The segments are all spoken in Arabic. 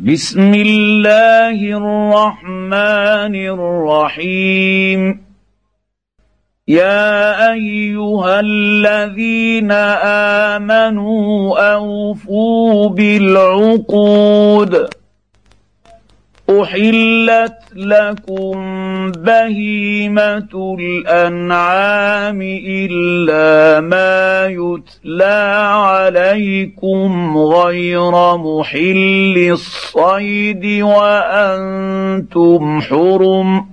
بسم الله الرحمن الرحيم. يا أيها الذين آمنوا أوفوا بالعقود. احلت لكم بهيمه الانعام الا ما يتلى عليكم غير محل الصيد وأنتم حرم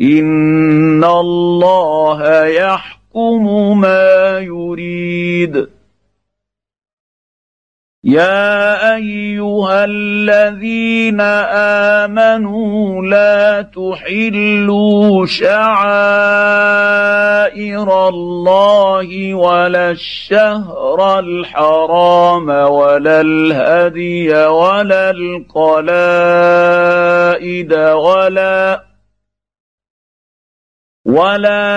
ان الله يحكم ما يريد يا ايها الذين امنوا لا تحلوا شعائر الله ولا الشهر الحرام ولا الهدي ولا القلائد ولا ولا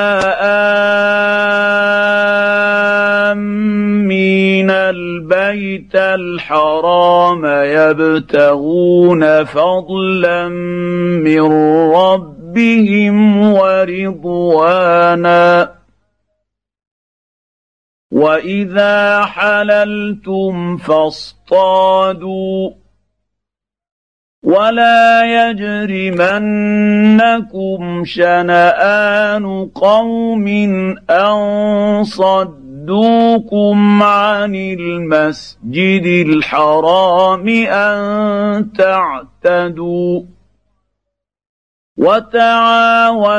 آمين البيت الحرام يبتغون فضلا من ربهم ورضوانا. وإذا حللتم فاصطادوا. ولا يجرمنكم شنآن قوم أن صدوكم عن المسجد الحرام أن تعتدوا وتعاونوا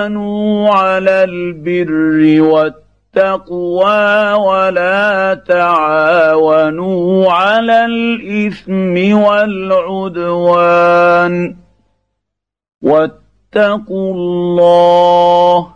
على البر والتقوى التقوى ولا تعاونوا على الإثم والعدوان واتقوا الله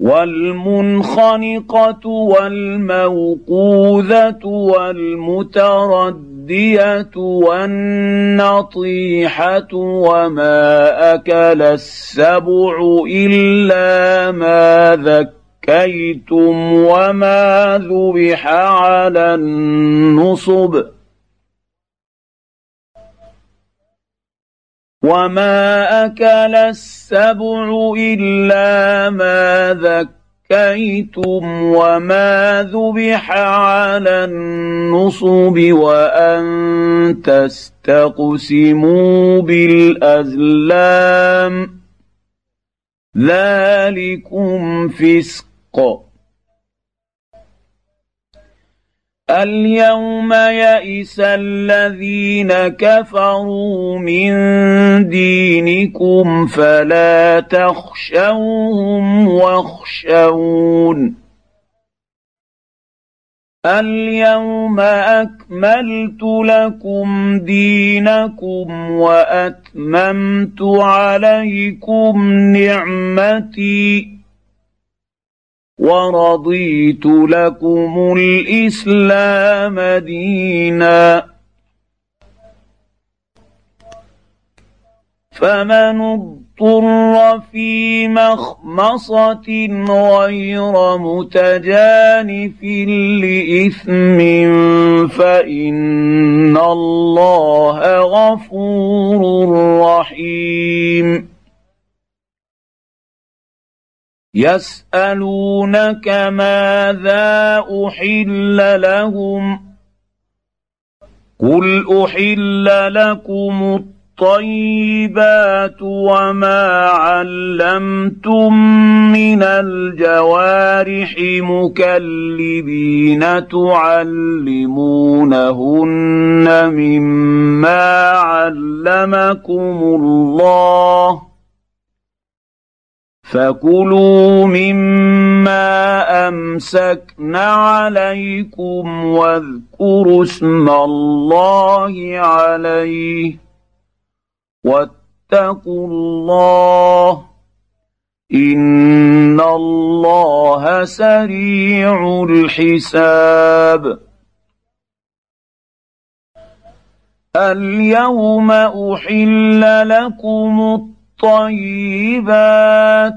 والمنخنقة والموقوذة والمتردية والنطيحة وما أكل السبع إلا ما ذكيتم وما ذبح على النصب وما اكل السبع الا ما ذكيتم وما ذبح على النصب وان تستقسموا بالازلام ذلكم فسق اليوم يئس الذين كفروا من دينكم فلا تخشوهم واخشون. اليوم أكملت لكم دينكم وأتممت عليكم نعمتي. ورضيت لكم الإسلام دينا. فمن اضطر في مخمصة غير متجانف لإثم فإن الله غفور رحيم. يسالونك ماذا احل لهم قل احل لكم الطيبات وما علمتم من الجوارح مكلبين تعلمونهن مما علمكم الله فكلوا مما امسكن عليكم واذكروا اسم الله عليه واتقوا الله ان الله سريع الحساب اليوم احل لكم الطيبات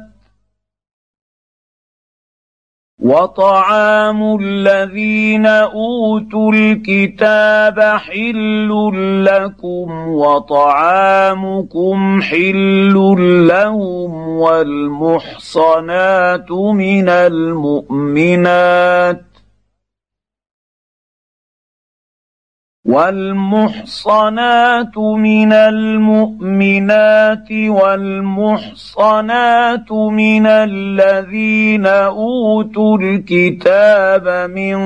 وطعام الذين أوتوا الكتاب حل لكم وطعامكم حل لهم والمحصنات من المؤمنات والمحصنات من المؤمنات والمحصنات من الذين أوتوا الكتاب من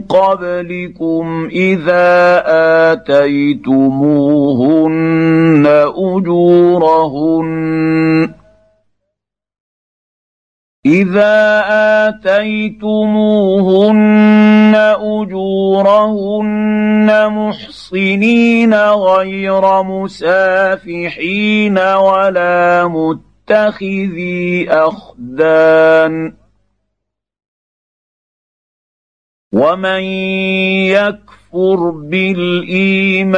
قبلكم إذا آتيتموهن أجورهن إذا آتيتموهن أجورهن محصنين غير مسافحين ولا متخذي أخدان ومن يكفر يكفر بالإيمان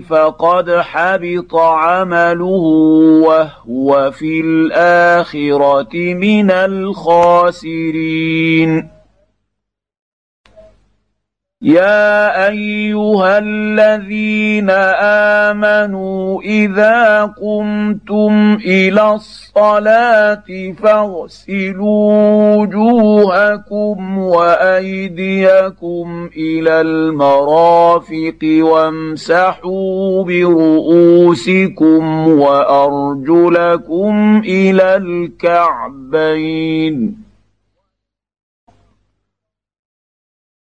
فقد حبط عمله وهو في الآخرة من الخاسرين. يا أيها الذين آمنوا إذا قمتم إلى الصلاة فاغسلوا وجوهكم وأيديكم إلى المرافق وامسحوا برؤوسكم وأرجلكم إلى الكعبين.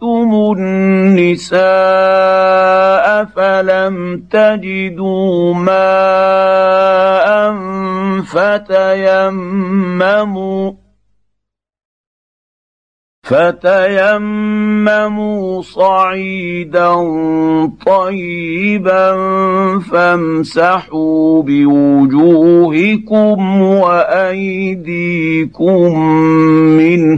طلقتم النساء فلم تجدوا ماء فتيمموا فتيمموا صعيدا طيبا فامسحوا بوجوهكم وايديكم منه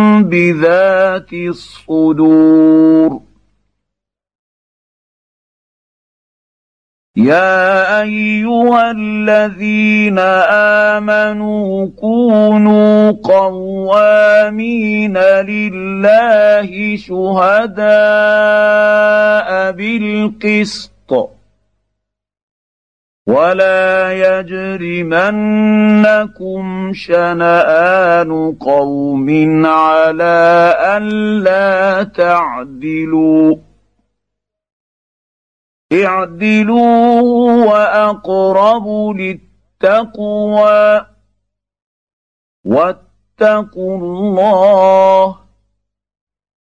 بذات الصدور. يا أيها الذين آمنوا كونوا قوامين لله شهداء بالقسط. ولا يجرمنكم شنآن قوم على ألا تعدلوا اعدلوا وأقرب للتقوى واتقوا الله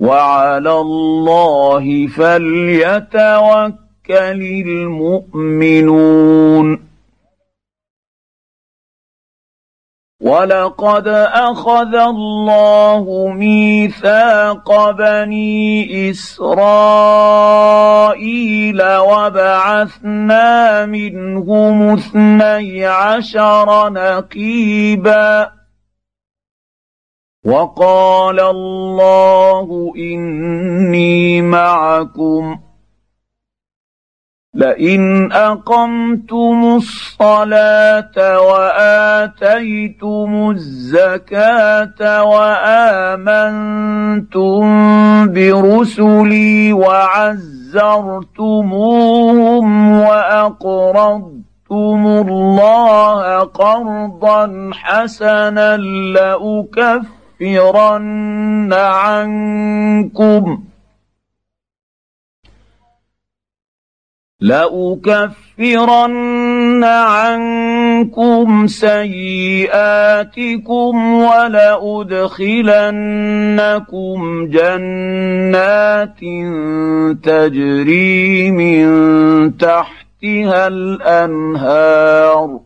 وعلى الله فليتوكل المؤمنون. ولقد أخذ الله ميثاق بني إسرائيل وبعثنا منهم اثني عشر نقيبا. وقال الله إني معكم. لئن أقمتم الصلاة وآتيتم الزكاة وآمنتم برسلي وعزرتموهم وأقرضتم الله قرضا حسنا لأكفر لأكفرن عنكم. لأكفرن عنكم سيئاتكم ولأدخلنكم جنات تجري من تحتها الأنهار.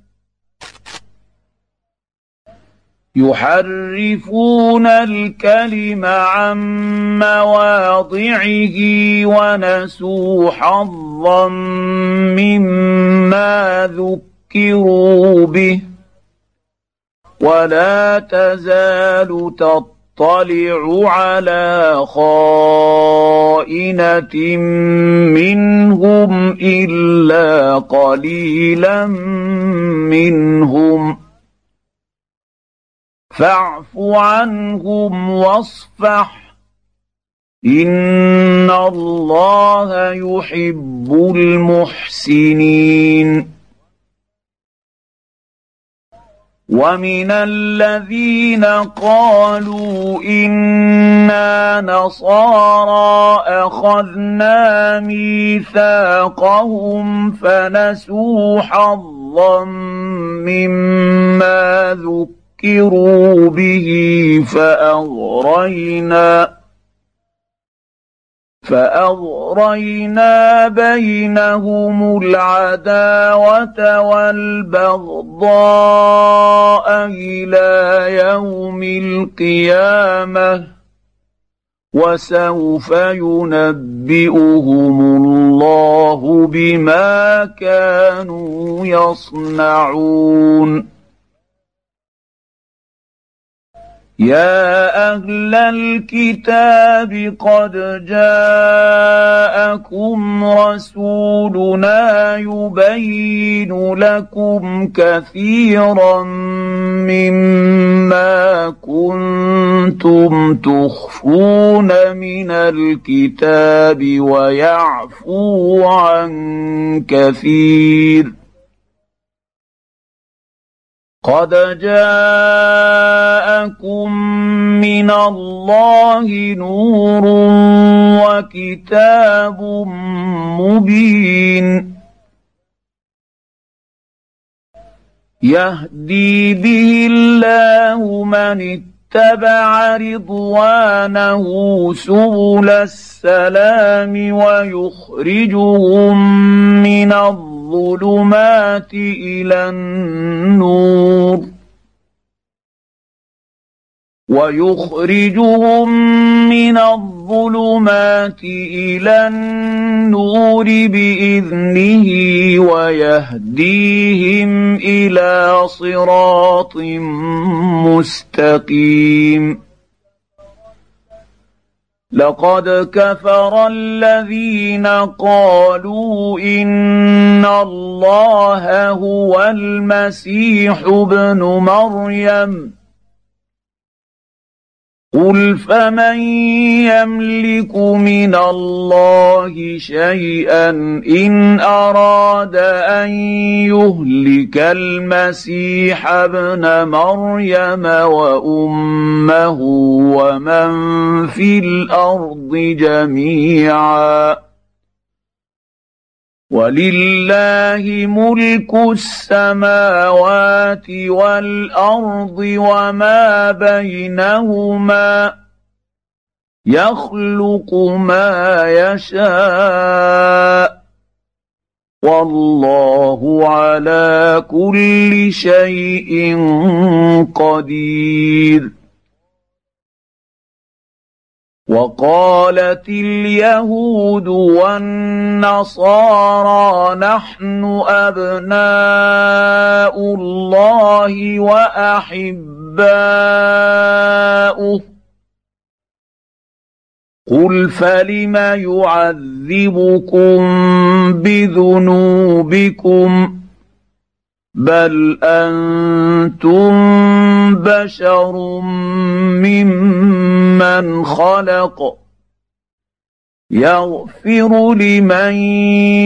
يحرفون الكلم عن مواضعه ونسوا حظا مما ذكروا به. ولا تزال تطلع على خائنة منهم إلا قليلا منهم. فاعف عنهم واصفح. إن الله يحب المحسنين. ومن الذين قالوا إنا نصارى أخذنا ميثاقهم فنسوا حظا مما ذكروا. ذكروا به فأغرينا فأغرينا بينهم العداوة والبغضاء إلى يوم القيامة وسوف ينبئهم الله بما كانوا يصنعون يا أهل الكتاب قد جاءكم رسولنا يبين لكم كثيرا مما كنتم تخفون من الكتاب ويعفو عن كثير. قد جاءكم من الله نور وكتاب مبين يهدي به الله من اتبع رضوانه سبل السلام ويخرجهم من الظلم الظلمات إلى النور ويخرجهم من الظلمات إلى النور باذنه ويهديهم إلى صراط مستقيم لقد كفر الذين قالوا إن الله هو المسيح ابن مريم. قل فمن يملك من الله شيئا ان اراد ان يهلك المسيح ابن مريم وامه ومن في الأرض جميعا ولله ملك السماوات والأرض وما بينهما يخلق ما يشاء والله على كل شيء قدير وقالت اليهود والنصارى نحن أبناء الله وأحباؤه. قل فلم يعذبكم بذنوبكم؟ بل أنتم بشر ممن خلق يغفر لمن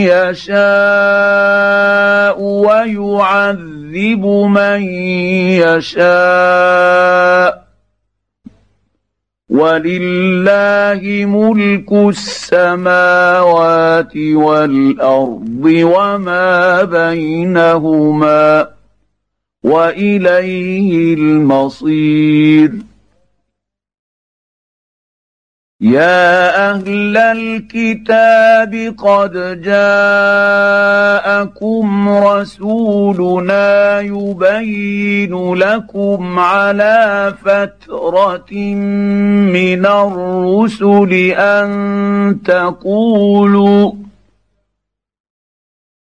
يشاء ويعذب من يشاء ولله ملك السماوات والأرض وما بينهما وإليه المصير. يا أهل الكتاب قد جاءكم رسولنا يبين لكم على فتره من الرسل ان تقولوا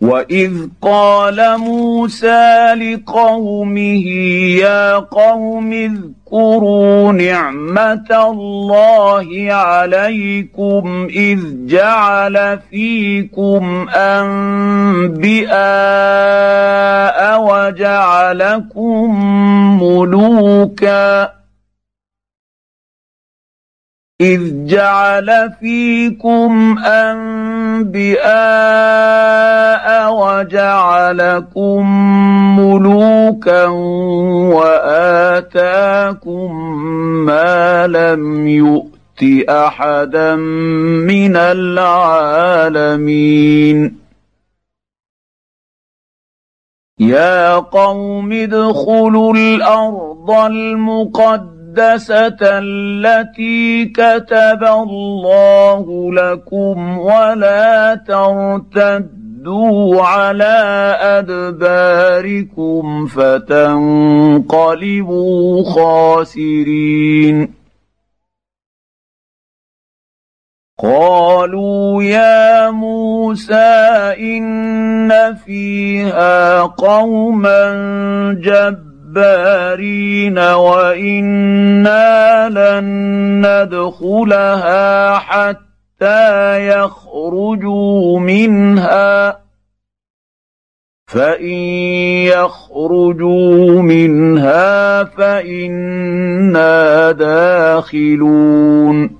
واذ قال موسى لقومه يا قوم اذكروا نعمه الله عليكم اذ جعل فيكم انبئاء وجعلكم ملوكا إذ جعل فيكم انبئاء وجعلكم ملوكا وآتاكم ما لم يؤت أحدا من العالمين. يا قوم ادخلوا الأرض المقدسة التي كتب الله لكم ولا ترتدوا على أدباركم فتنقلبوا خاسرين. قالوا يا موسى إن فيها قوما جبارين. وإنا لن ندخلها حتى يخرجوا منها. فإن يخرجوا منها فإنا داخلون.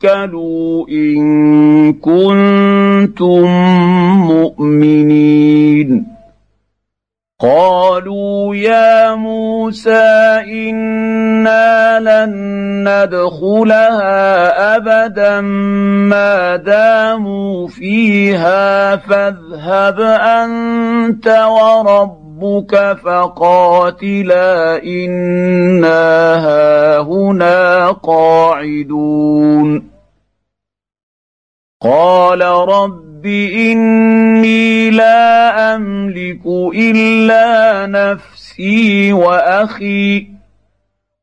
توكلوا ان كنتم مؤمنين. قالوا يا موسى أنا لن ندخلها ابدا ما داموا فيها فاذهب انت وربك ربك فقاتلا انا هاهنا قاعدون قال رب اني لا املك الا نفسي واخي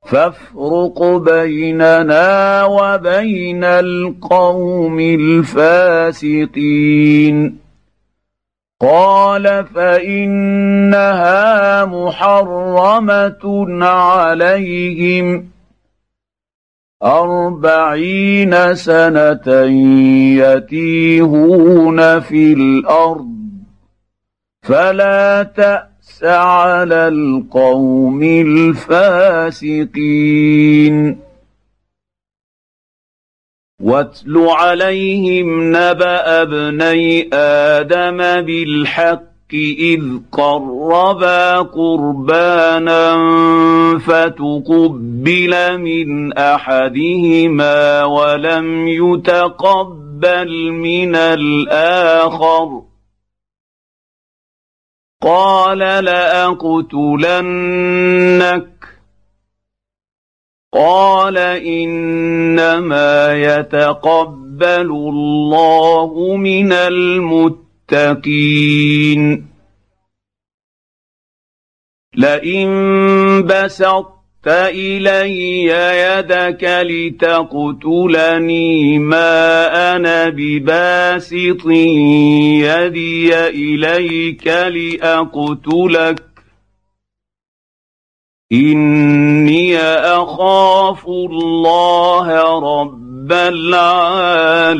فافرق بيننا وبين القوم الفاسقين قال فإنها محرمة عليهم أربعين سنة يتيهون في الأرض فلا تأس على القوم الفاسقين واتل عليهم نبأ ابني آدم بالحق إذ قربا قربانا فتقبل من أحدهما ولم يتقبل من الآخر. قال لأقتلنك قال إنما يتقبل الله من المتقين. لئن بسطت إلي يدك لتقتلني ما أنا بباسط يدي إليك لأقتلك. إني أخاف الله رب العالمين.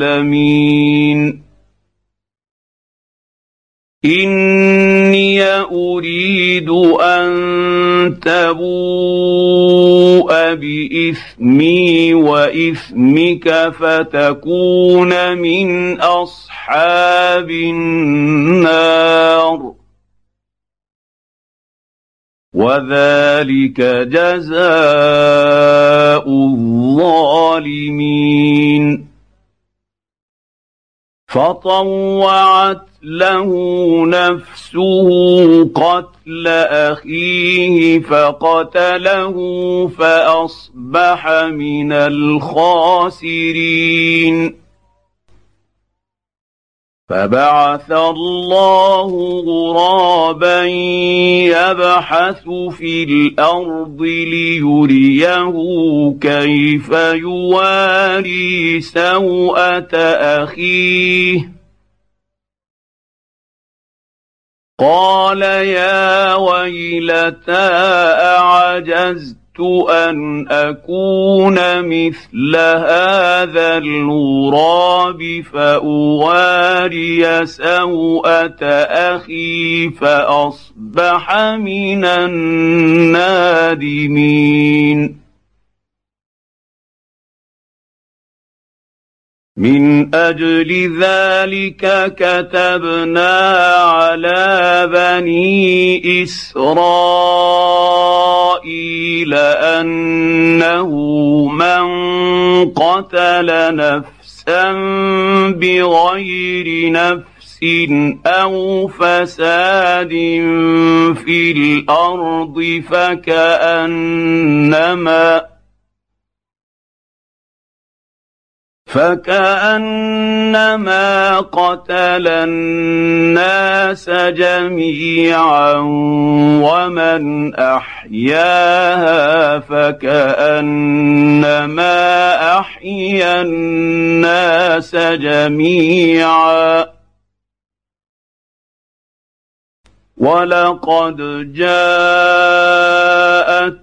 إني أريد أن تبوء بإثمي وإثمك فتكون من أصحاب النار. وذلك جزاء الظالمين. فطوعت له نفسه قتل أخيه فقتله فأصبح من الخاسرين. فبعث الله غرابا يبحث في الأرض ليريه كيف يواري سوءه اخيه قال يا ويلتى اعجزت أن أكون مثل هذا الغراب فأواري سوءة أخي فأصبح من النادمين. من أجل ذلك كتبنا على بني إسرائيل أنه من قتل نفسا بغير نفس أو فساد في الأرض فكأنما فكأنما قتل الناس جميعا ومن أحياها فكأنما أحيا الناس جميعا. ولقد جاءت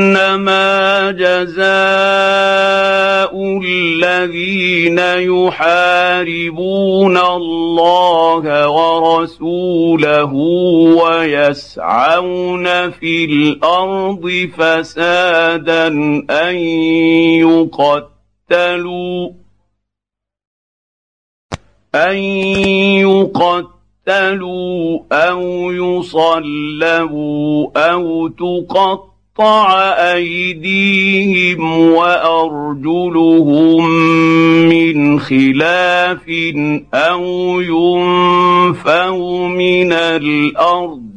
انما جزاء الذين يحاربون الله ورسوله ويسعون في الأرض فسادا ان يقتلوا ان يقتلوا يقتلوا أو يصلبوا أو تقطع ايديهم وارجلهم من خلاف أو ينفوا من الأرض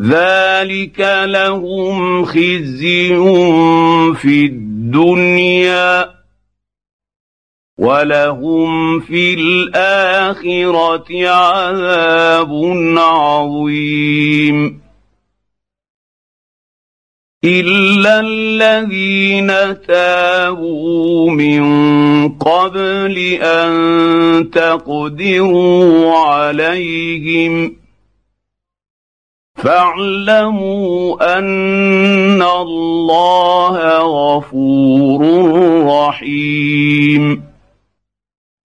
ذلك لهم خزي في الدنيا ولهم في الاخره عذاب عظيم الا الذين تابوا من قبل ان تقدروا عليهم فاعلموا ان الله غفور رحيم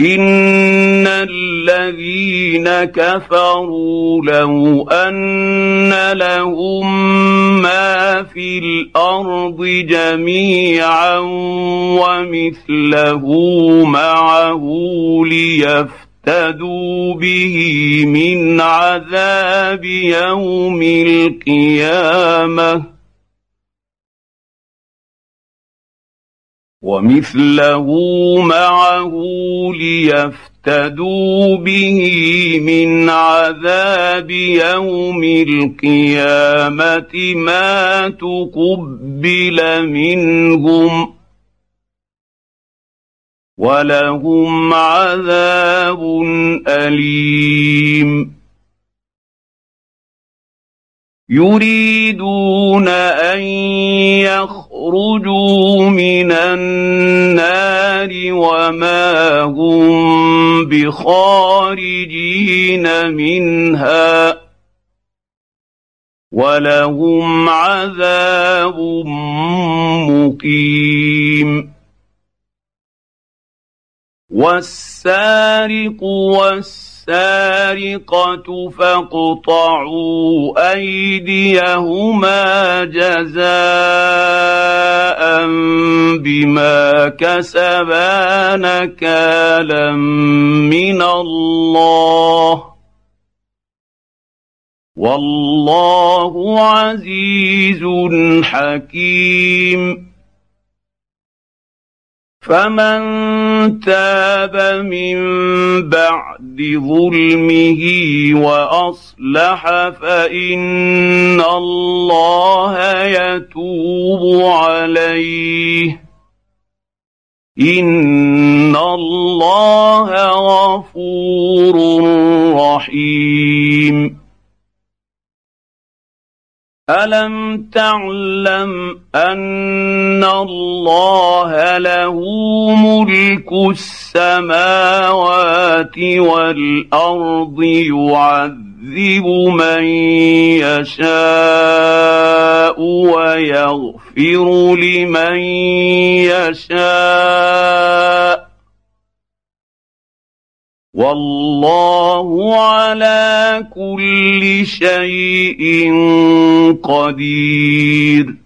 ان الذين كفروا لو ان لهم ما في الأرض جميعا ومثله معه ليفتدوا به من عذاب يوم القيامه ومثله معه ليفتدوا به من عذاب يوم القيامة ما تقبل منهم ولهم عذاب أليم. يريدون أن يخرجوا من النار وما هم بخارجين منها ولهم عذاب مقيم. والسارق والسارق السارقة فاقطعوا أيديهما جزاء بما كسبا نكالا من الله. والله عزيز حكيم. فمن تاب من بعد ظلمه وأصلح فإن الله يتوب عليه. إن الله غفور رحيم. الم تعلم ان الله له ملك السماوات والارض يعذب من يشاء ويغفر لمن يشاء والله على كل شيء قدير.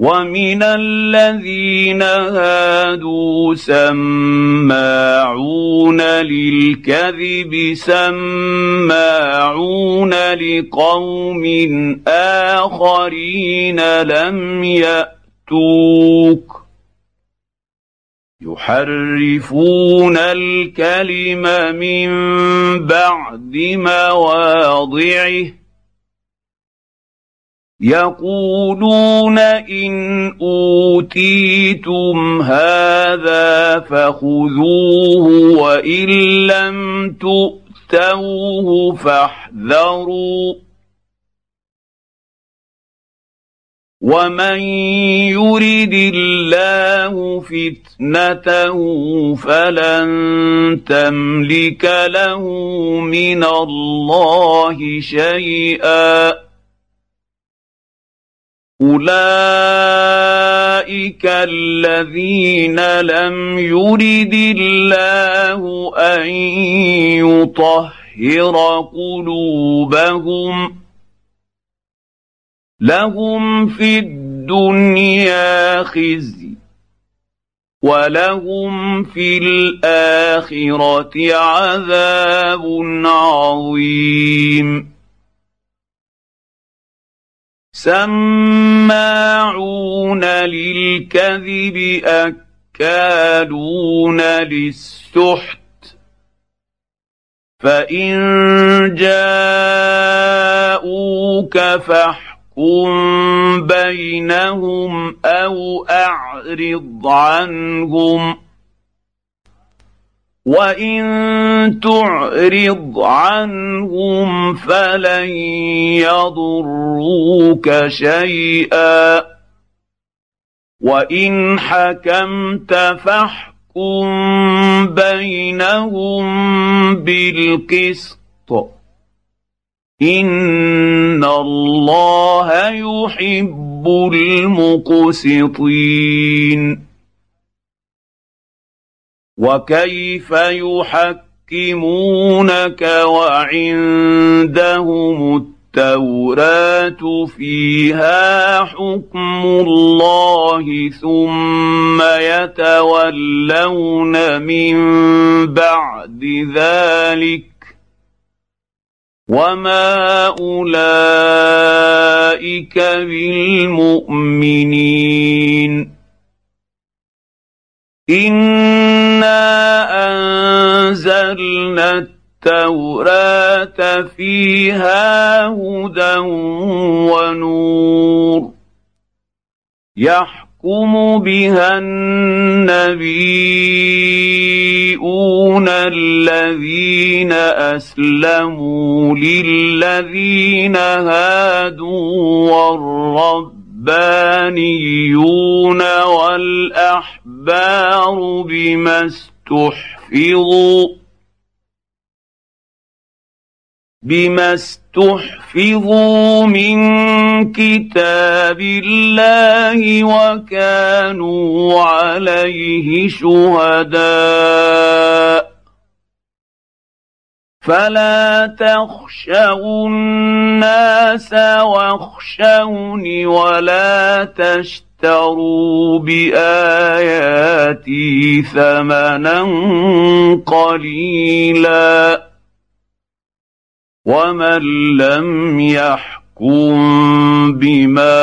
ومن الذين هادوا سماعون للكذب سماعون لقوم اخرين لم ياتوك يحرفون الكلم من بعد مواضعه يقولون إن أوتيتم هذا فخذوه وإن لم تؤتوه فاحذروا. ومن يرد الله فتنته فلن تملك له من الله شيئا. اولئك الذين لم يرد الله ان يطهر قلوبهم لهم في الدنيا خزي ولهم في الاخره عذاب عظيم سماعون للكذب اكالون للسحت. فإن جاءوك فاحكم بينهم أو أعرض عنهم. وان تعرض عنهم فلن يضروك شيئا وان حكمت فاحكم بينهم بالقسط ان الله يحب المقسطين وكيف يحكمونك وعندهم التوراه فيها حكم الله ثم يتولون من بعد ذلك وما اولئك بالمؤمنين أنا انزلنا التوراه فيها هدى ونور يحكم بها النبيون الذين اسلموا للذين هادوا والرب الربانيون والاحبار بما استحفظوا بما استحفظوا من كتاب الله وكانوا عليه شهداء فلا تخشوا الناس واخشوني ولا تشتروا بآياتي ثمنا قليلا ومن لم يحكم بما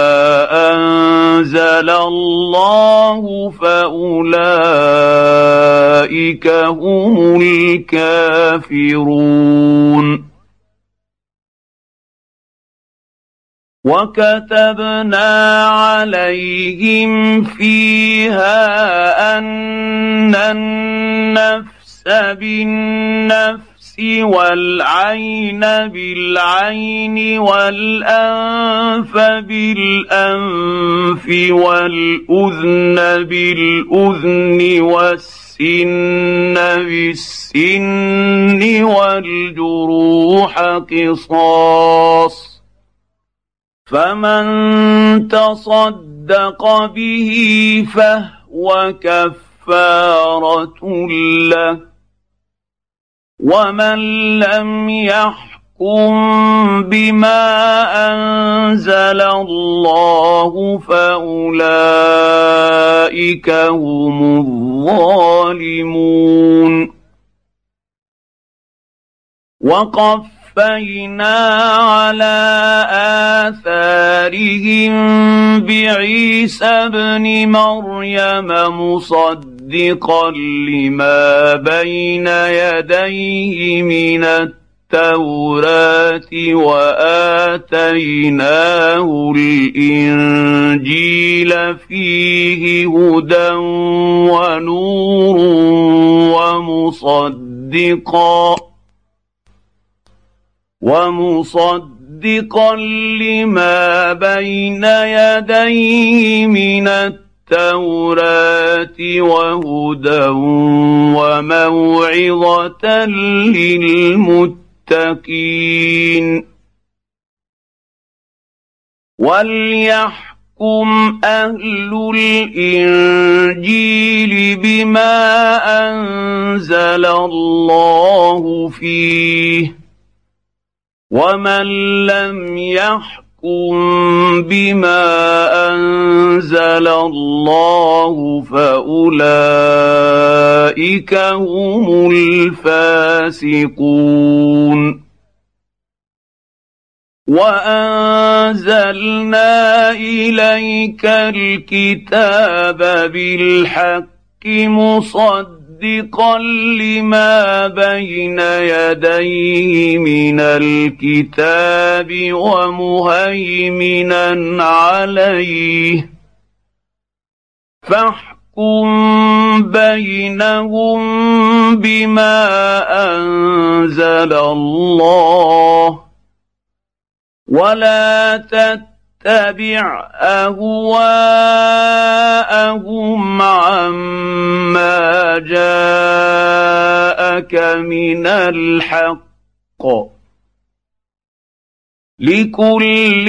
انزل الله فاولئك هم الكافرون وكتبنا عليهم فيها ان النفس بالنفس والعين بالعين والأنف بالأنف والأذن بالأذن والسن بالسن والجروح قصاص فمن تصدق به فهو كفارة له ومن لم يحكم بما انزل الله فاولئك هم الظالمون وقفينا على اثارهم بعيسى ابن مريم مصدقا مصدقا لما بين يديه من التوراة وآتيناه الإنجيل فيه هدى ونور ومصدقا ومصدقا لما بين يديه من التوراة التوراة وهدى وموعظة للمتقين. وليحكم أهل الانجيل بما انزل الله فيه ومن لم يحكم يحكم بما انزل الله فاولئك هم الفاسقون وانزلنا اليك الكتاب بالحق مصدقا مصدقا لما بين يديه من الكتاب ومهيمنا عليه. فاحكم بينهم بما أنزل الله. ولا تتبع اتبع أهواءهم عما جاءك من الحق. لكل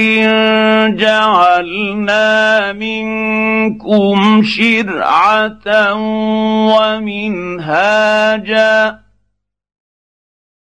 جعلنا منكم شرعة ومنهاجا.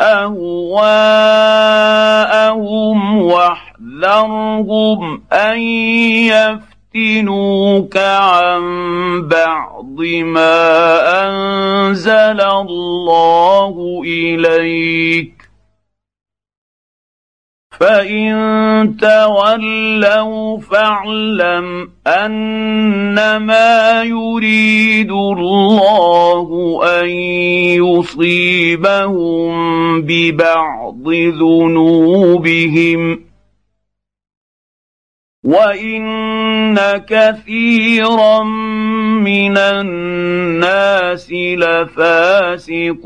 أهواءهم واحذرهم أن يفتنوك عن بعض ما أنزل الله إليك. فان تولوا فاعلم انما يريد الله ان يصيبهم ببعض ذنوبهم وان كثيرا من الناس لفاسقون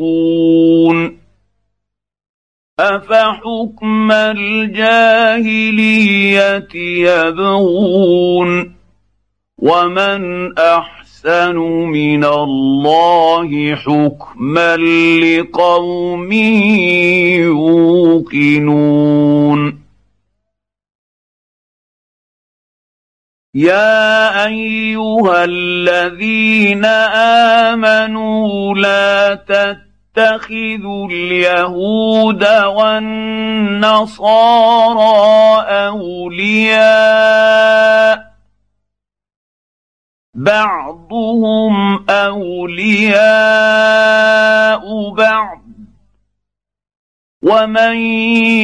افحكم الجاهليه يبغون ومن احسن من الله حكما لقوم يوقنون يا ايها الذين امنوا لا تتبعوا تتخذوا اليهود والنصارى أولياء. بعضهم أولياء بعض. ومن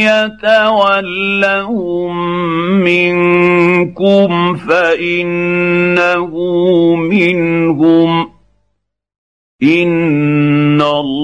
يتولهم منكم فإنه منهم. إن الله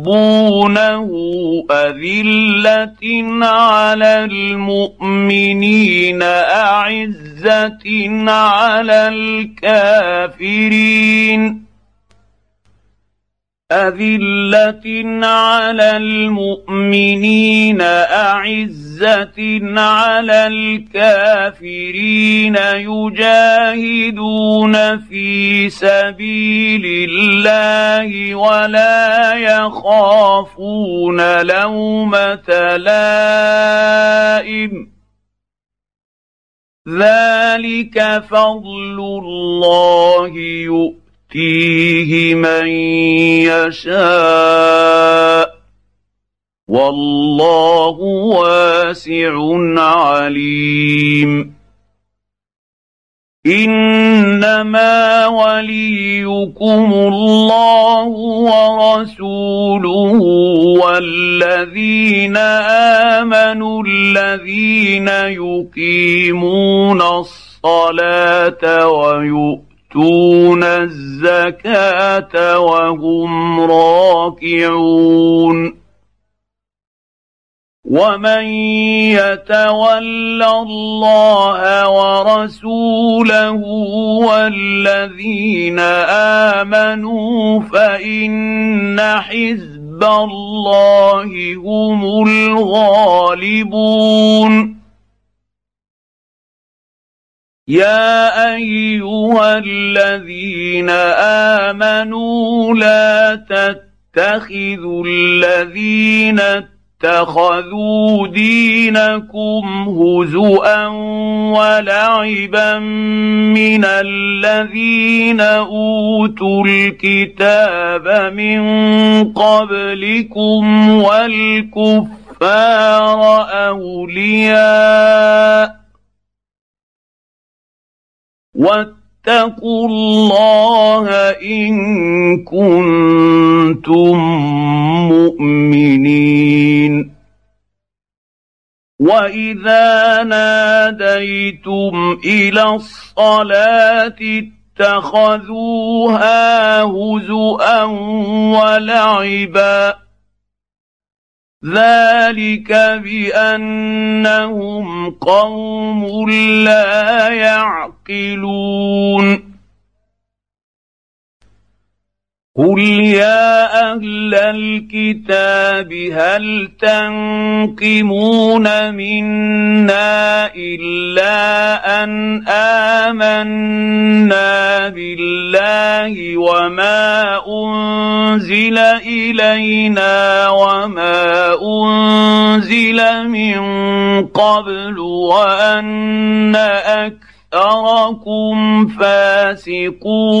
يحبونه أذلة على المؤمنين أعزة على الكافرين. أذلة على المؤمنين أعزة على الكافرين يجاهدون في سبيل الله ولا يخافون لومة لائم. ذلك فضل الله يؤمن. يؤتيه من يشاء. والله واسع عليم. إنما وليكم الله ورسوله والذين آمنوا الذين يقيمون الصلاة ويؤمنون يؤتون الزكاة وهم راكعون. ومن يتول الله ورسوله والذين آمنوا فإن حزب حزب الله هم الغالبون. يا ايها الذين امنوا لا تتخذوا الذين اتخذوا دينكم هزءا ولعبا من الذين اوتوا الكتاب من قبلكم والكفار اولياء واتقوا الله إن كنتم مؤمنين. واذا ناديتم إلى الصلاه اتخذوها هزءا ولعبا ذلك بانهم قوم لا يعقلون قل يا أهل الكتاب هل تنقمون منا الا ان امنا بالله وما انزل الينا وما انزل من قبل وان اكثركم فاسقون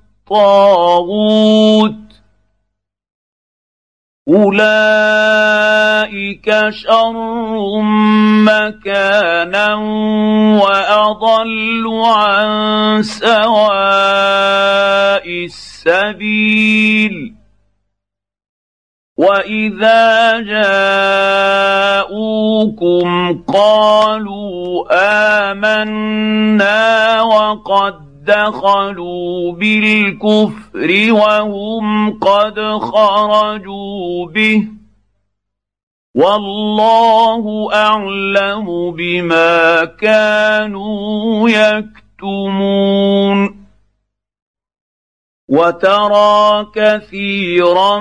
الطاغوت. أولئك شر مكانا وأضل عن سواء السبيل. وإذا جاءوكم قالوا آمنا وقد دخلوا بالكفر وهم قد خرجوا به والله أعلم بما كانوا يكتمون وترى كثيرا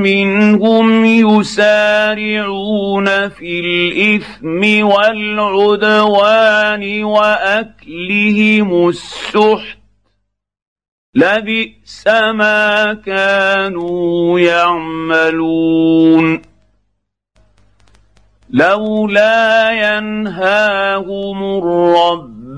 منهم يسارعون في الإثم والعدوان وأكلهم السحت. لبئس ما كانوا يعملون. لولا ينهاهم الرب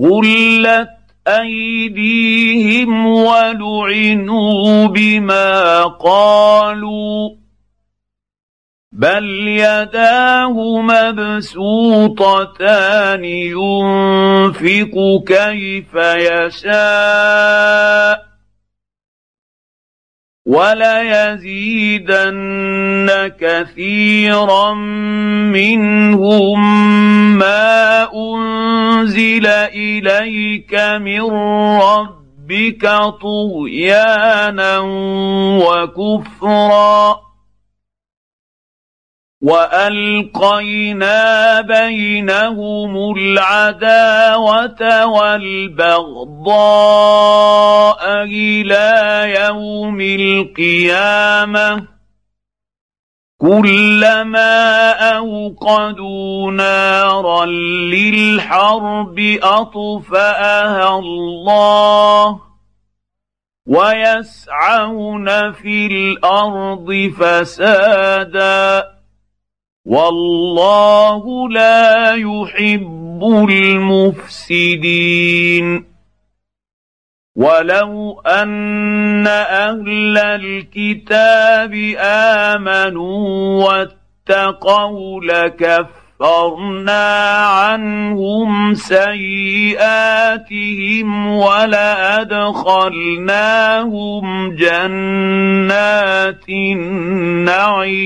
غلت ايديهم ولعنوا بما قالوا بل يداه مبسوطتان ينفق كيف يشاء وليزيدن كثيرا منهم ما أنزل إليك من ربك طغيانا وكفرا والقينا بينهم العداوه والبغضاء إلى يوم القيامه كلما اوقدوا نارا للحرب اطفاها الله ويسعون في الأرض فسادا والله لا يحب المفسدين ولو ان أهل الكتاب امنوا واتقوا لكفرنا عنهم سيئاتهم ولادخلناهم جنات النعيم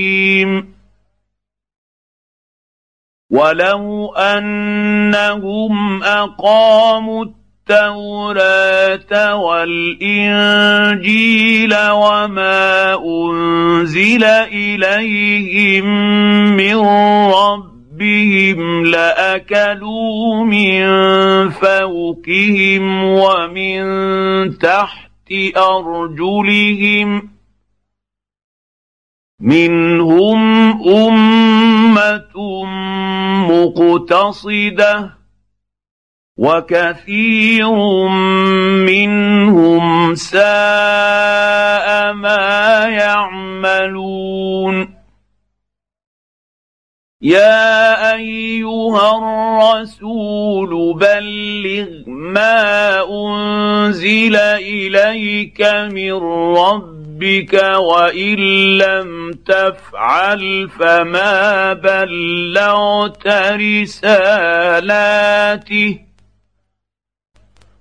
ولو انهم اقاموا التوراه والانجيل وما انزل اليهم من ربهم لاكلوا من فوقهم ومن تحت ارجلهم منهم امه مقتصدة وكثير منهم ساء ما يعملون. يا أيها الرسول بلغ ما أنزل إليك من ربك وإن لم تفعل فما بلغت رسالاته.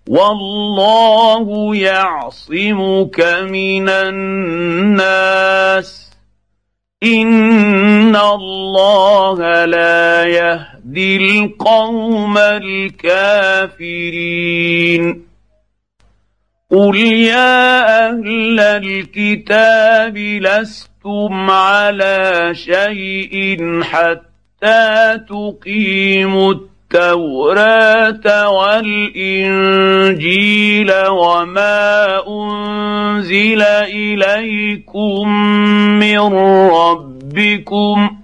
والله يعصمك من الناس. إن الله لا يهدي القوم الكافرين. قل يا أهل الكتاب لستم على شيء حتى تقيموا التوراه والانجيل وما انزل اليكم من ربكم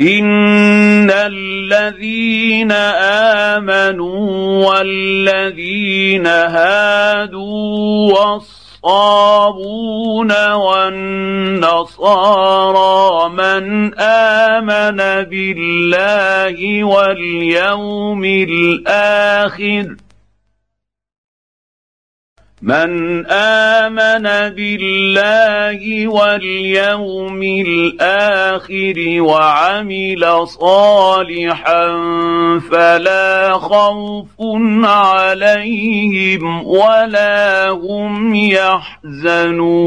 ان الذين امنوا والذين هادوا والصابون والنصارى من امن بالله واليوم الآخر من آمن بالله واليوم الآخر وعمل صالحا فلا خوف عليهم ولا هم يحزنون.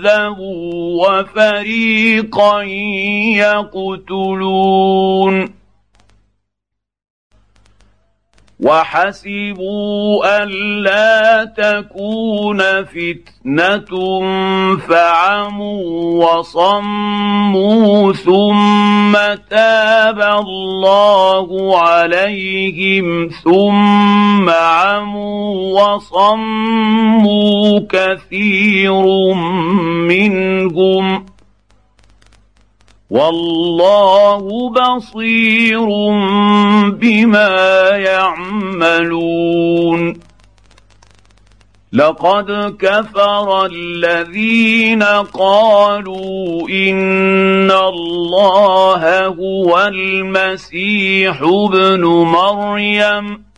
كذبوا وفريقا يقتلون. وحسبوا الا تكون فتنة فعموا وصموا ثم تاب الله عليهم ثم عموا وصموا كثير منهم والله بصير بما يعملون. لقد كفر الذين قالوا إن الله هو المسيح ابن مريم.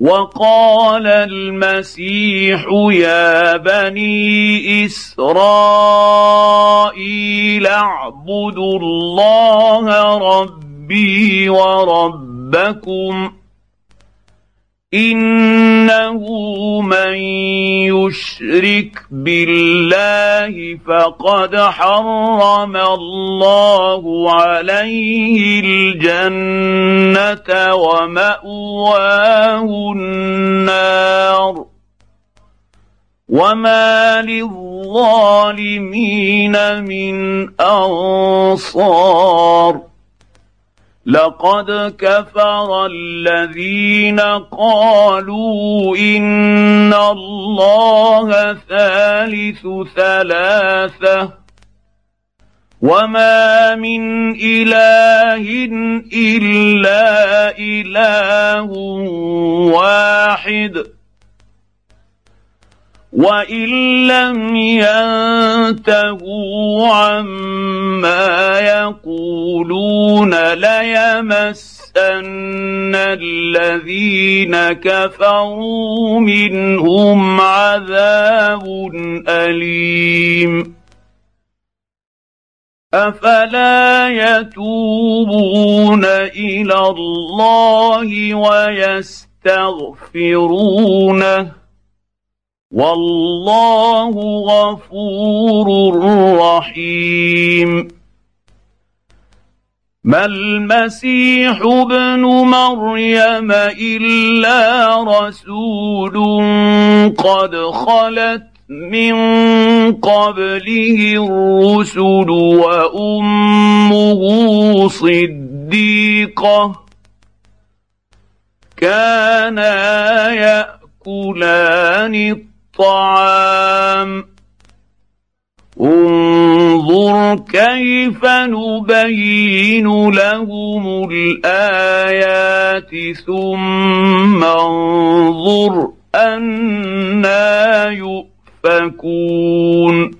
وقال المسيح يا بني إسرائيل اعبدوا الله ربي وربكم انه من يشرك بالله فقد حرم الله عليه الجنه وماواه النار وما للظالمين من انصار لقد كفر الذين قالوا إن الله ثالث ثلاثة وما من إله إلا إله واحد. وان لم ينتهوا عما يقولون ليمسن الذين كفروا منهم عذاب اليم افلا يتوبون إلى الله ويستغفرونه والله غفور رحيم. ما المسيح ابن مريم إلا رسول قد خلت من قبله الرسل وأمه صديقة. كانا يأكلان الطعام. انظر كيف نبين لهم الآيات ثم انظر أنا يؤفكون.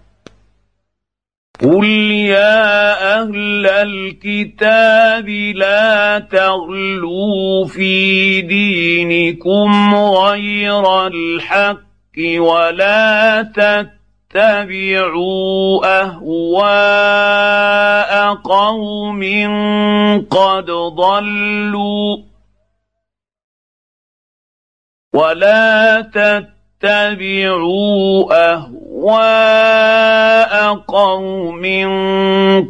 قل يا أهل الكتاب لا تغلوا في دينكم غير الحق ولا تتبعوا اهواء قوم قد ضلوا ولا تتبعوا اهواء أهواء قوم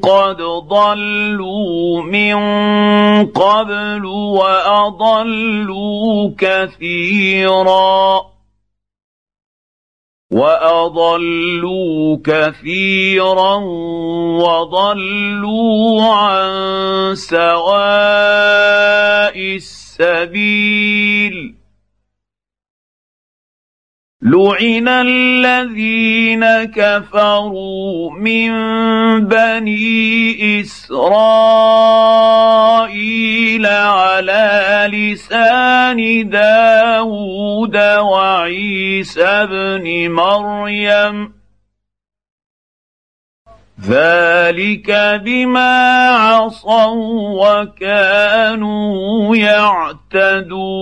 قد ضلوا من قبل وأضلوا كثيرا وأضلوا كثيرا وضلوا عن سواء السبيل لعن الذين كفروا من بني اسرائيل على لسان داود وعيسى بن مريم ذلك بما عصوا وكانوا يعتدون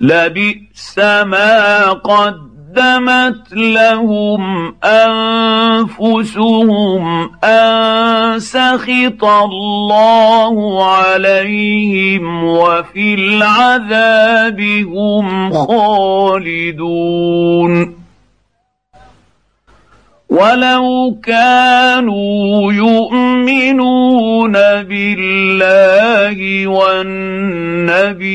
لبئس ما قدمت لهم انفسهم ان سخط الله عليهم وفي العذاب هم خالدون ولو كانوا يؤمنون بالله والنبي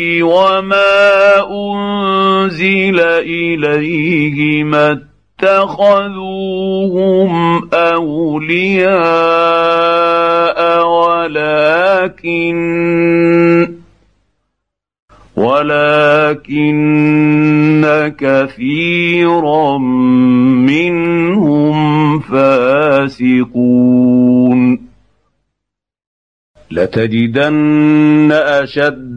وما أنزل إليه ما اتخذوهم أولياء ولكن ولكن كثيرا منهم فاسقون. لتجدن أشد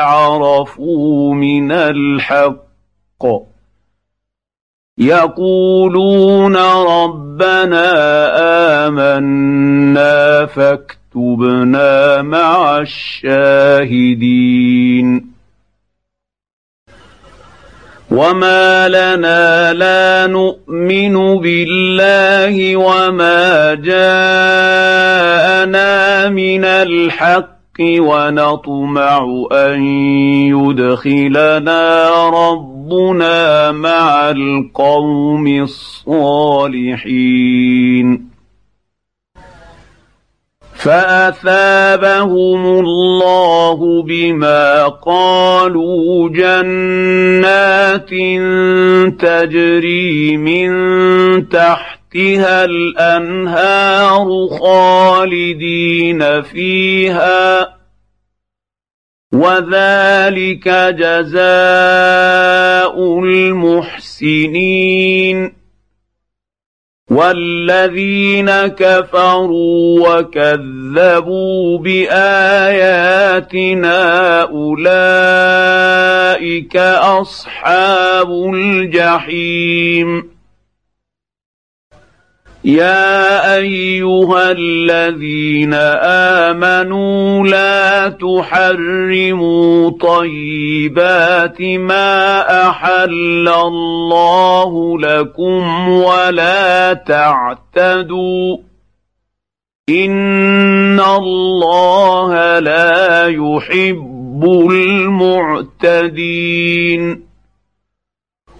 عرفوا من الحق. يقولون ربنا آمنا فاكتبنا مع الشاهدين. وما لنا لا نؤمن بالله وما جاءنا من الحق ونطمع أن يدخلنا ربنا مع القوم الصالحين. فأثابهم الله بما قالوا جنات تجري من تحتها الأنهار خالدين فيها وذلك جزاء المحسنين والذين كفروا وكذبوا بآياتنا أولئك أصحاب الجحيم يا أيها الذين آمنوا لا تحرموا طيبات ما أحل الله لكم ولا تعتدوا إن الله لا يحب المعتدين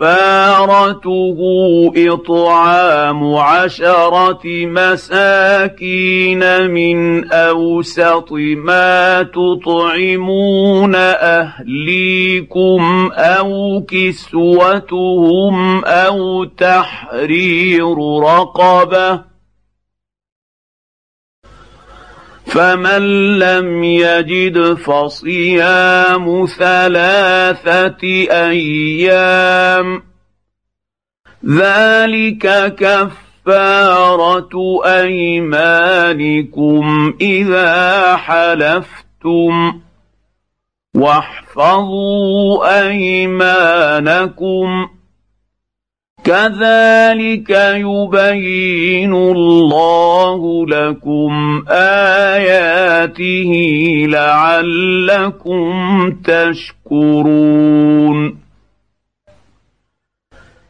كفارته إطعام عشرة مساكين من أوسط ما تطعمون أهليكم أو كسوتهم أو تحرير رقبة فمن لم يجد فصيام ثلاثة أيام ذلك كفارة أيمانكم إذا حلفتم واحفظوا أيمانكم كذلك يبين الله لكم آياته لعلكم تشكرون.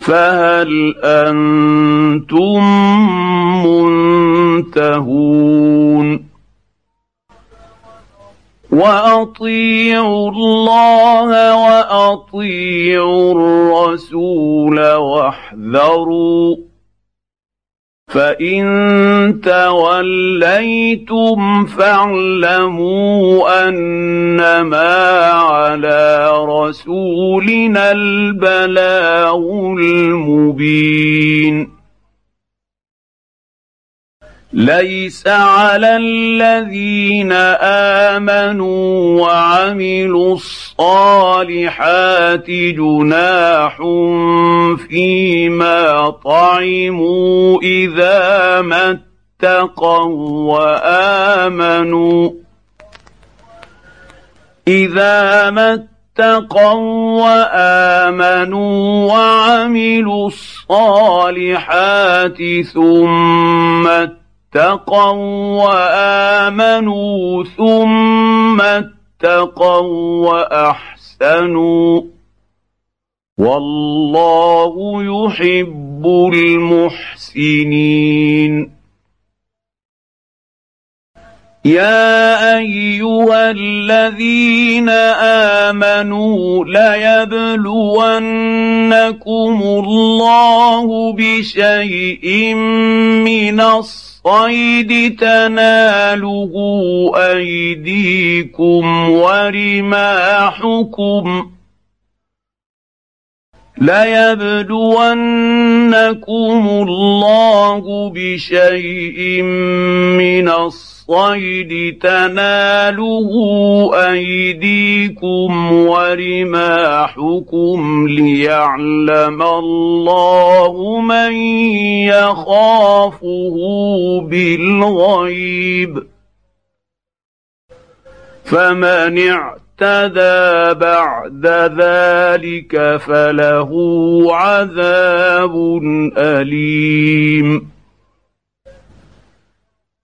فهل أنتم منتهون؟ وأطيعوا الله وأطيعوا الرسول واحذروا فان توليتم فاعلموا انما على رسولنا البلاغ المبين ليس على الذين آمنوا وعملوا الصالحات جناح فيما طعموا إذا ما اتقوا وآمنوا إذا ما اتقوا وآمنوا وعملوا الصالحات ثم اتقوا وآمنوا ثم اتقوا وأحسنوا والله يحب المحسنين. يا أيها الذين آمنوا ليبلونكم الله بشيء من الصيد تناله أيديكم ورماحكم ليبلونكم الله بشيء من الصيد تناله أيديكم ورماحكم ليعلم الله من يخافه بالغيب. فمن اعتدى بعد ذلك فله عذاب أليم.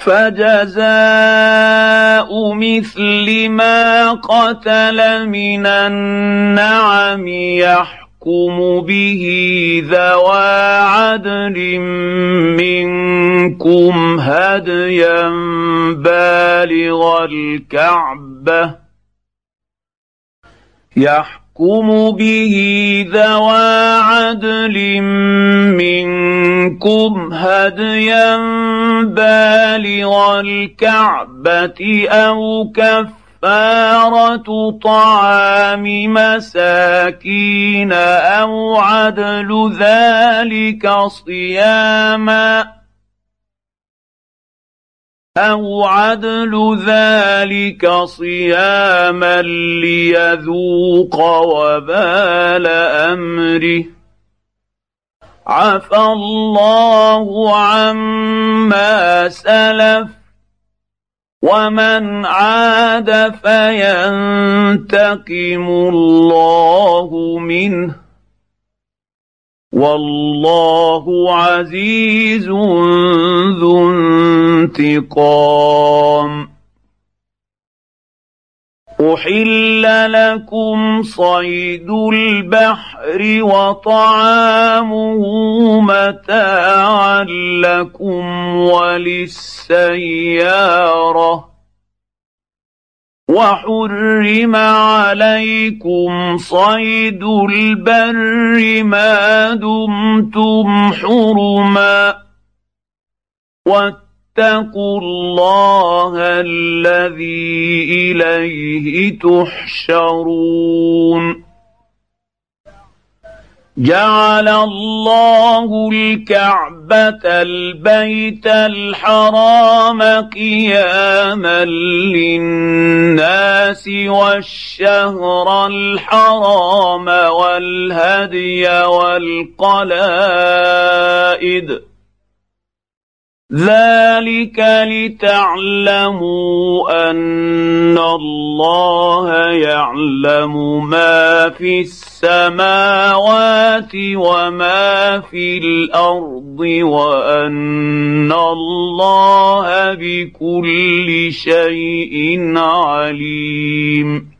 فجزاء مثل ما قتل من النعم يحكم به ذوى عدل منكم هديا بالغ الكعبه يحكم به ذوى عدل منكم هديا بالغ الكعبه أو كف كفاره طعام مساكين أو عدل ذلك صياما أو عدل ذلك صياما ليذوق وبال امره عفى الله عما سلف ومن عاد فينتقم الله منه والله عزيز ذو انتقام. أحل لكم صيد البحر وطعامه متاعا لكم وللسيارة. وحرم عليكم صيد البر ما دمتم حرما واتقوا الله الذي إليه تحشرون جعل الله الكعبة البيت الحرام قياما للناس والشهر الحرام والهدي والقلائد ذلك لتعلموا ان الله يعلم ما في السماوات وما في الأرض وان الله بكل شيء عليم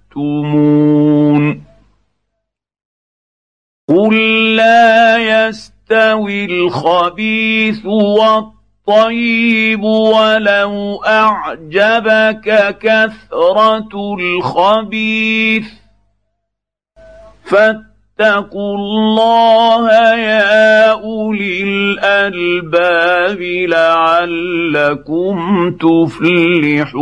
تكتمون قل لا يستوي الخبيث والطيب ولو اعجبك كثره الخبيث فاتقوا الله يا اولي الالباب لعلكم تفلحون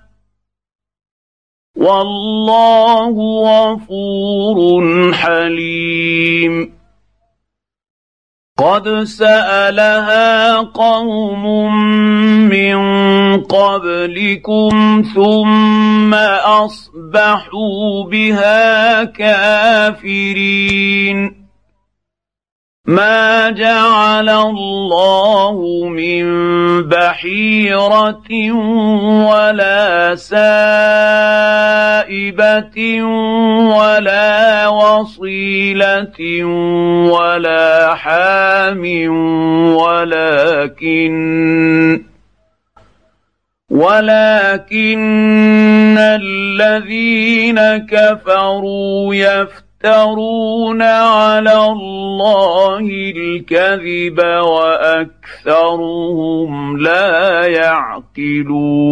والله غفور حليم. قد سألها قوم من قبلكم ثم أصبحوا بها كافرين. ما جعل الله من بحيره ولا سائبه ولا وصيله ولا حام ولكن ولكن الذين كفروا يفترون يفترون على الله الكذب وأكثرهم لا يعقلون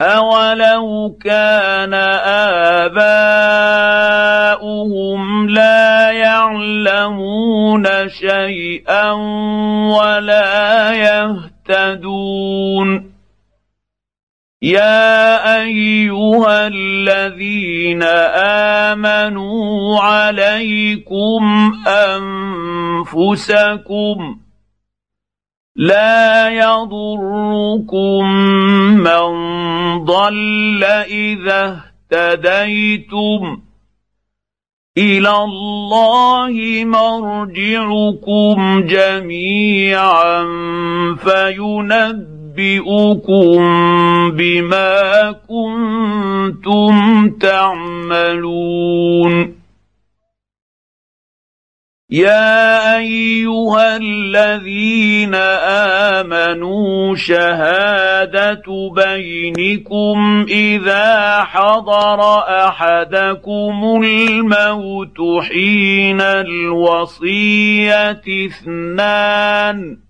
اولو كان اباؤهم لا يعلمون شيئا ولا يهتدون يا ايها الذين امنوا عليكم انفسكم لا يضركم من ضل إذا اهتديتم. إلى الله مرجعكم جميعا فينبئ انبئكم بما كنتم تعملون. يا أيها الذين آمنوا شهادة بينكم إذا حضر أحدكم الموت حين الوصية اثنان.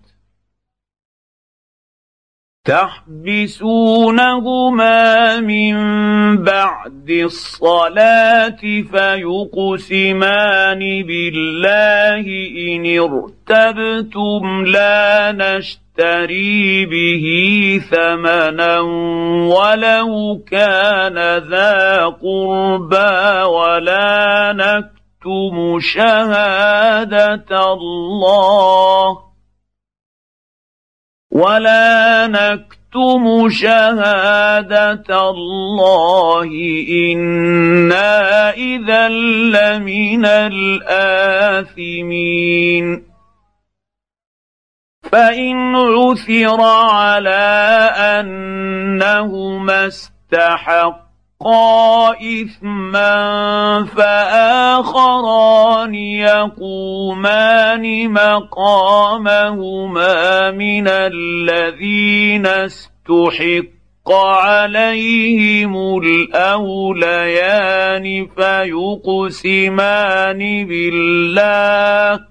تحبسونهما من بعد الصلاة فيقسمان بالله إن ارتبتم لا نشتري به ثمنا ولو كان ذا قربى ولا نكتم شهادة الله ولا نكتم شهاده الله أنا اذا لمن الاثمين فان عثر على انهما استحق إثما فآخران يقومان مقامهما من الذين استحق عليهم الأوليان فيقسمان بالله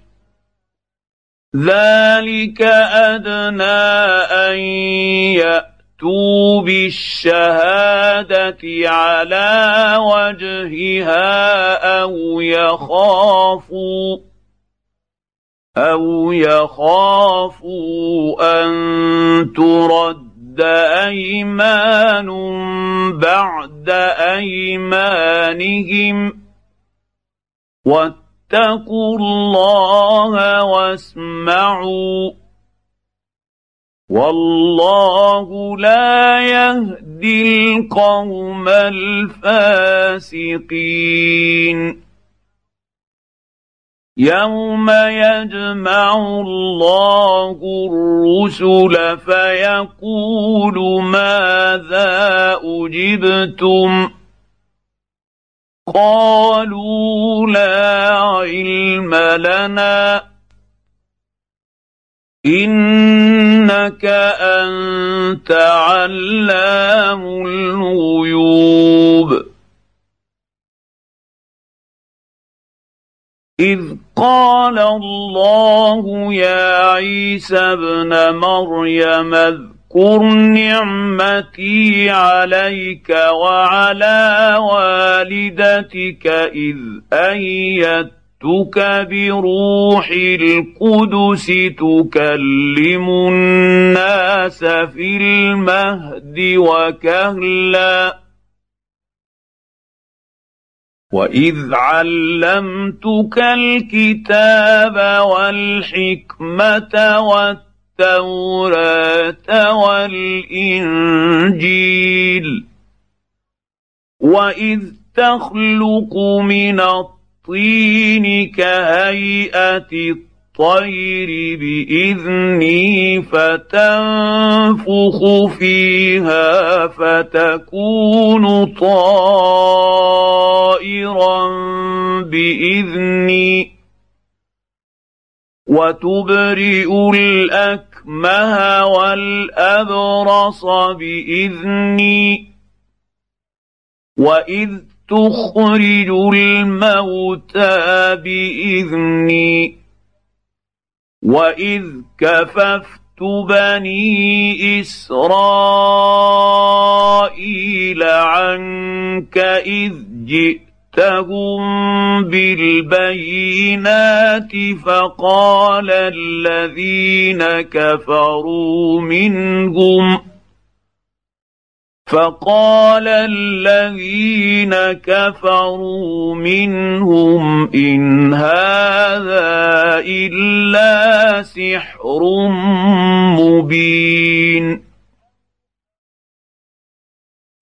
ذلك ادنى ان ياتوا بالشهاده على وجهها أو يخافوا أو يخافوا ان ترد ايمان بعد ايمانهم اتقوا الله واسمعوا. والله لا يهدي القوم الفاسقين. يوم يجمع الله الرسل فيقول ماذا أجبتم؟ قالوا لا علم لنا. إنك أنت علام الغيوب. إذ قال الله يا عيسى ابن مريم اذكر نعمتي عليك وعلى والدتك إذ أيدتك بروح القدس تكلم الناس في المهد وكهلا. وإذ علمتك الكتاب والحكمة والتقوى التوراة والإنجيل. واذ تخلق من الطين كهيئه الطير باذني فتنفخ فيها فتكون طائرا باذني. وتبرئ الاكمه والأبرص بإذني وإذ تخرج الموتى بإذني وإذ كففت بني إسرائيل عنك إذ جئتهم بالبينات فقال الذين كفروا منهم فقال الذين كفروا منهم ان هذا الا سحر مبين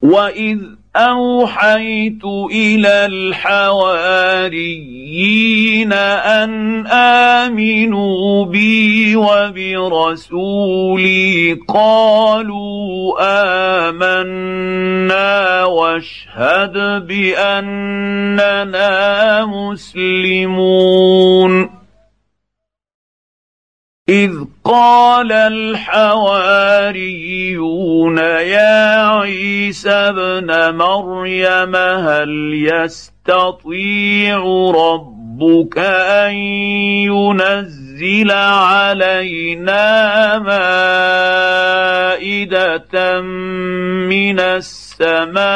واذ أوحيت إلى الحواريين أن آمنوا بي وبرسولي قالوا آمنا واشهد بأننا مسلمون إذ قال الحواريون يا عيسى ابن مريم هل يستطيع ربك أن ينزل علينا مائدة من السماء؟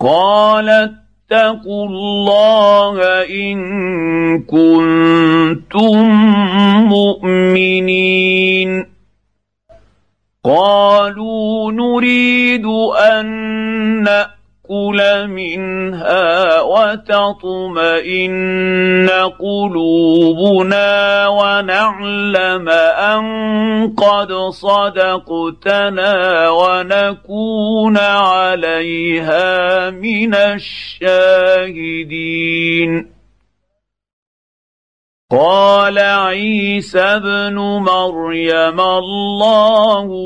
قالت فاتقوا الله إن كنتم مؤمنين. قالوا نريد أن ناكل منها وتطمئن قلوبنا ونعلم ان قد صدقتنا ونكون عليها من الشاهدين. قال عيسى ابن مريم اللهم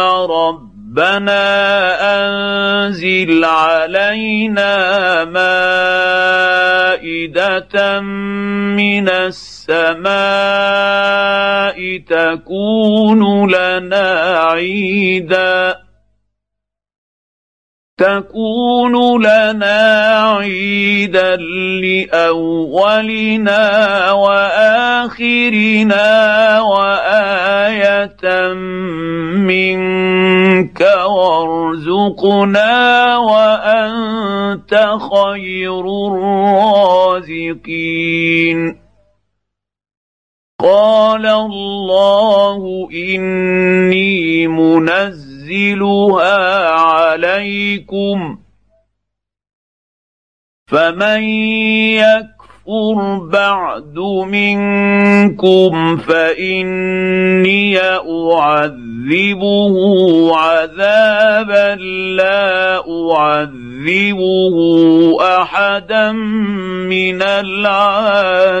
رب ربنا أنزل علينا مائدة من السماء تكون لنا عيدا. تكون لنا عيدا لأولنا وآخرنا وآية منك وارزقنا وأنت خير الرازقين. قال الله إني منزل ينزلها عليكم فمن يكفر بعد منكم فإني أعذبه عذابا لا أعذبه أحدا من العالمين.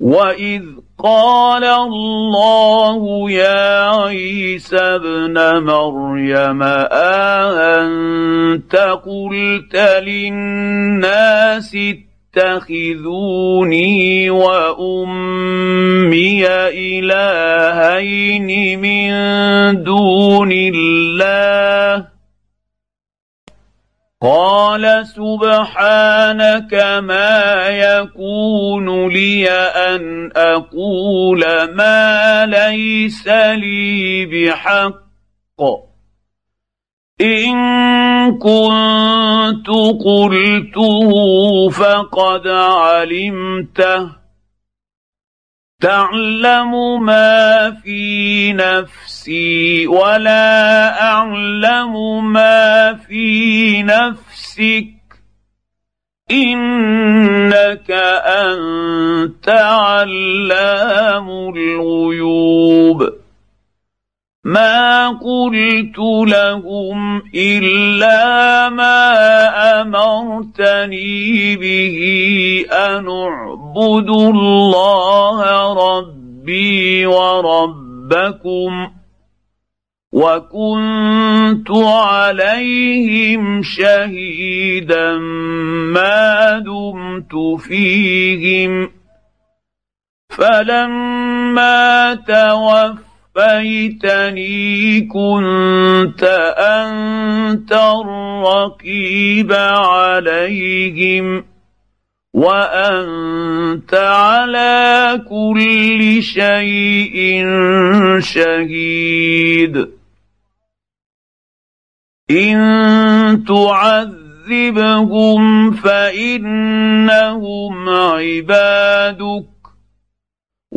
واذ قال الله يا عيسى ابن مريم أأنت قلت للناس اتخذوني وأمي إلهين من دون الله؟ قال سبحانك ما يكون لي أن أقول ما ليس لي بحق. إن كنت قلته فقد علمته. تعلم ما في نفسي ولا أعلم ما في نفسك. إنك أنت علام الغيوب. ما قلت لهم إلا ما أمرتني به أن اعبدوا الله ربي وربكم وكنت عليهم شهيدا ما دمت فيهم فلما توفى توفيتني كنت أنت الرقيب عليهم وأنت على كل شيء شهيد. إن تعذبهم فإنهم عبادك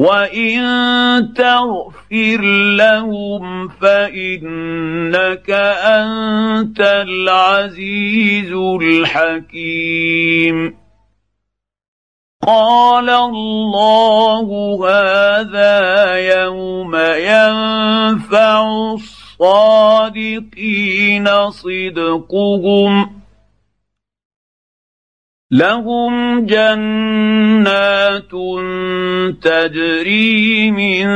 وان تغفر لهم فانك انت العزيز الحكيم قال الله هذا يوم ينفع الصادقين صدقهم لهم جنات تجري من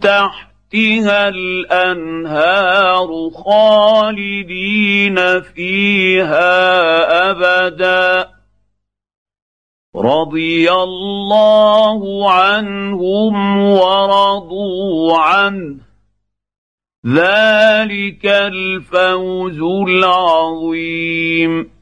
تحتها الأنهار خالدين فيها أبدا. رضي الله عنهم ورضوا عنه. ذلك الفوز العظيم.